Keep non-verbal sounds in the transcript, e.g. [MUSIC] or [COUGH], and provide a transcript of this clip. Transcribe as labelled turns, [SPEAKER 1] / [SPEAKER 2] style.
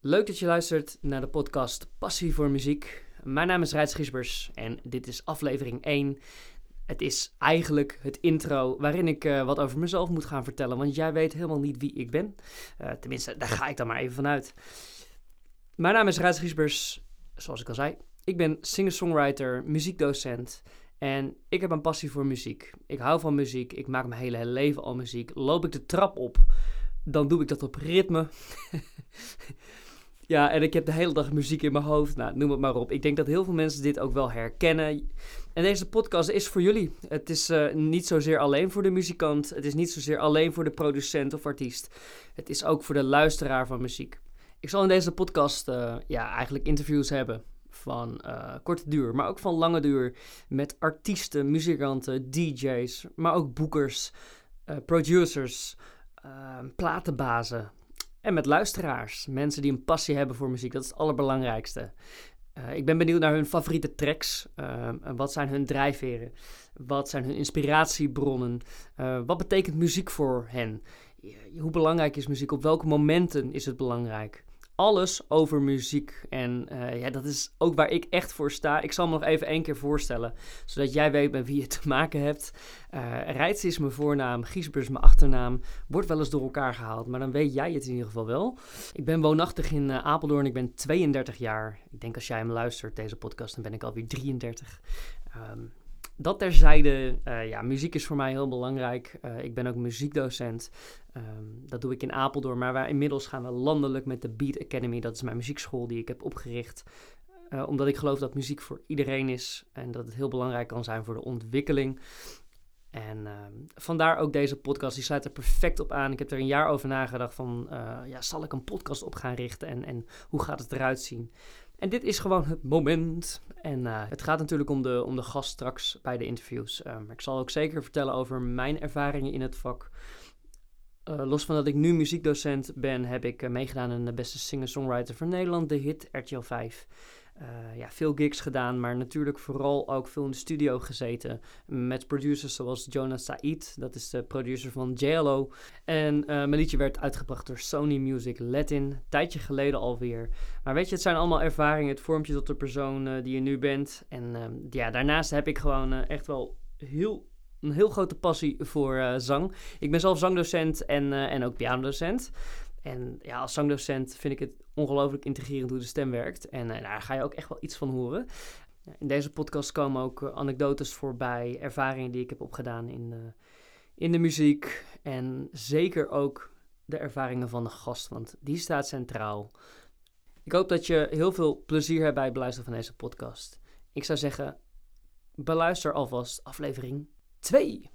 [SPEAKER 1] Leuk dat je luistert naar de podcast Passie voor Muziek. Mijn naam is Rijts Giesbers en dit is aflevering 1. Het is eigenlijk het intro waarin ik uh, wat over mezelf moet gaan vertellen, want jij weet helemaal niet wie ik ben. Uh, tenminste, daar ga ik dan maar even vanuit. Mijn naam is Rijts Giesbers, zoals ik al zei. Ik ben singer-songwriter, muziekdocent en ik heb een passie voor muziek. Ik hou van muziek, ik maak mijn hele, hele leven al muziek. Loop ik de trap op, dan doe ik dat op ritme. [LAUGHS] Ja, en ik heb de hele dag muziek in mijn hoofd. Nou, noem het maar op. Ik denk dat heel veel mensen dit ook wel herkennen. En deze podcast is voor jullie. Het is uh, niet zozeer alleen voor de muzikant. Het is niet zozeer alleen voor de producent of artiest. Het is ook voor de luisteraar van muziek. Ik zal in deze podcast uh, ja, eigenlijk interviews hebben van uh, korte duur, maar ook van lange duur. Met artiesten, muzikanten, DJ's, maar ook boekers, producers, platenbazen, en met luisteraars, mensen die een passie hebben voor muziek. Dat is het allerbelangrijkste. Uh, ik ben benieuwd naar hun favoriete tracks. Uh, wat zijn hun drijfveren? Wat zijn hun inspiratiebronnen? Uh, wat betekent muziek voor hen? Hoe belangrijk is muziek? Op welke momenten is het belangrijk? Alles over muziek. En uh, ja, dat is ook waar ik echt voor sta. Ik zal me nog even één keer voorstellen, zodat jij weet met wie je te maken hebt. Uh, Rijts is mijn voornaam, Giesbers is mijn achternaam. Wordt wel eens door elkaar gehaald, maar dan weet jij het in ieder geval wel. Ik ben woonachtig in uh, Apeldoorn, ik ben 32 jaar. Ik denk als jij hem luistert, deze podcast, dan ben ik alweer 33. Um, dat terzijde, uh, ja, muziek is voor mij heel belangrijk. Uh, ik ben ook muziekdocent. Um, dat doe ik in Apeldoorn. Maar wij, inmiddels gaan we landelijk met de Beat Academy. Dat is mijn muziekschool die ik heb opgericht. Uh, omdat ik geloof dat muziek voor iedereen is. En dat het heel belangrijk kan zijn voor de ontwikkeling. En ehm, vandaar ook deze podcast. Die sluit er perfect op aan. Ik heb er een jaar over nagedacht van... ja, zal ik een podcast op gaan richten? En, en hoe gaat het eruit zien? En dit is gewoon het moment. En uh, het gaat natuurlijk om de, om de gast straks bij de interviews. Um, ik zal ook zeker vertellen over mijn ervaringen in het vak. Uh, los van dat ik nu muziekdocent ben, heb ik uh, meegedaan in de beste singer-songwriter van Nederland, de hit RTL 5. Uh, ja, veel gigs gedaan, maar natuurlijk vooral ook veel in de studio gezeten. Met producers zoals Jonas Said, dat is de producer van JLO. En uh, mijn liedje werd uitgebracht door Sony Music Latin, tijdje geleden alweer. Maar weet je, het zijn allemaal ervaringen, het vormt je tot de persoon uh, die je nu bent. En ja, daarnaast heb ik gewoon echt wel heel een heel grote passie voor zang. Ik ben zelf zangdocent en, en ook pianodocent. En ja, als zangdocent vind ik het ongelooflijk integrerend hoe de stem werkt. En uh, daar ga je ook echt wel iets van horen. In deze podcast komen ook uh, anekdotes voorbij, ervaringen die ik heb opgedaan in, in de muziek. En zeker ook de ervaringen van de gast, want die staat centraal. Ik hoop dat je heel veel plezier hebt bij het beluisteren van deze podcast. Ik zou zeggen, beluister alvast aflevering 2.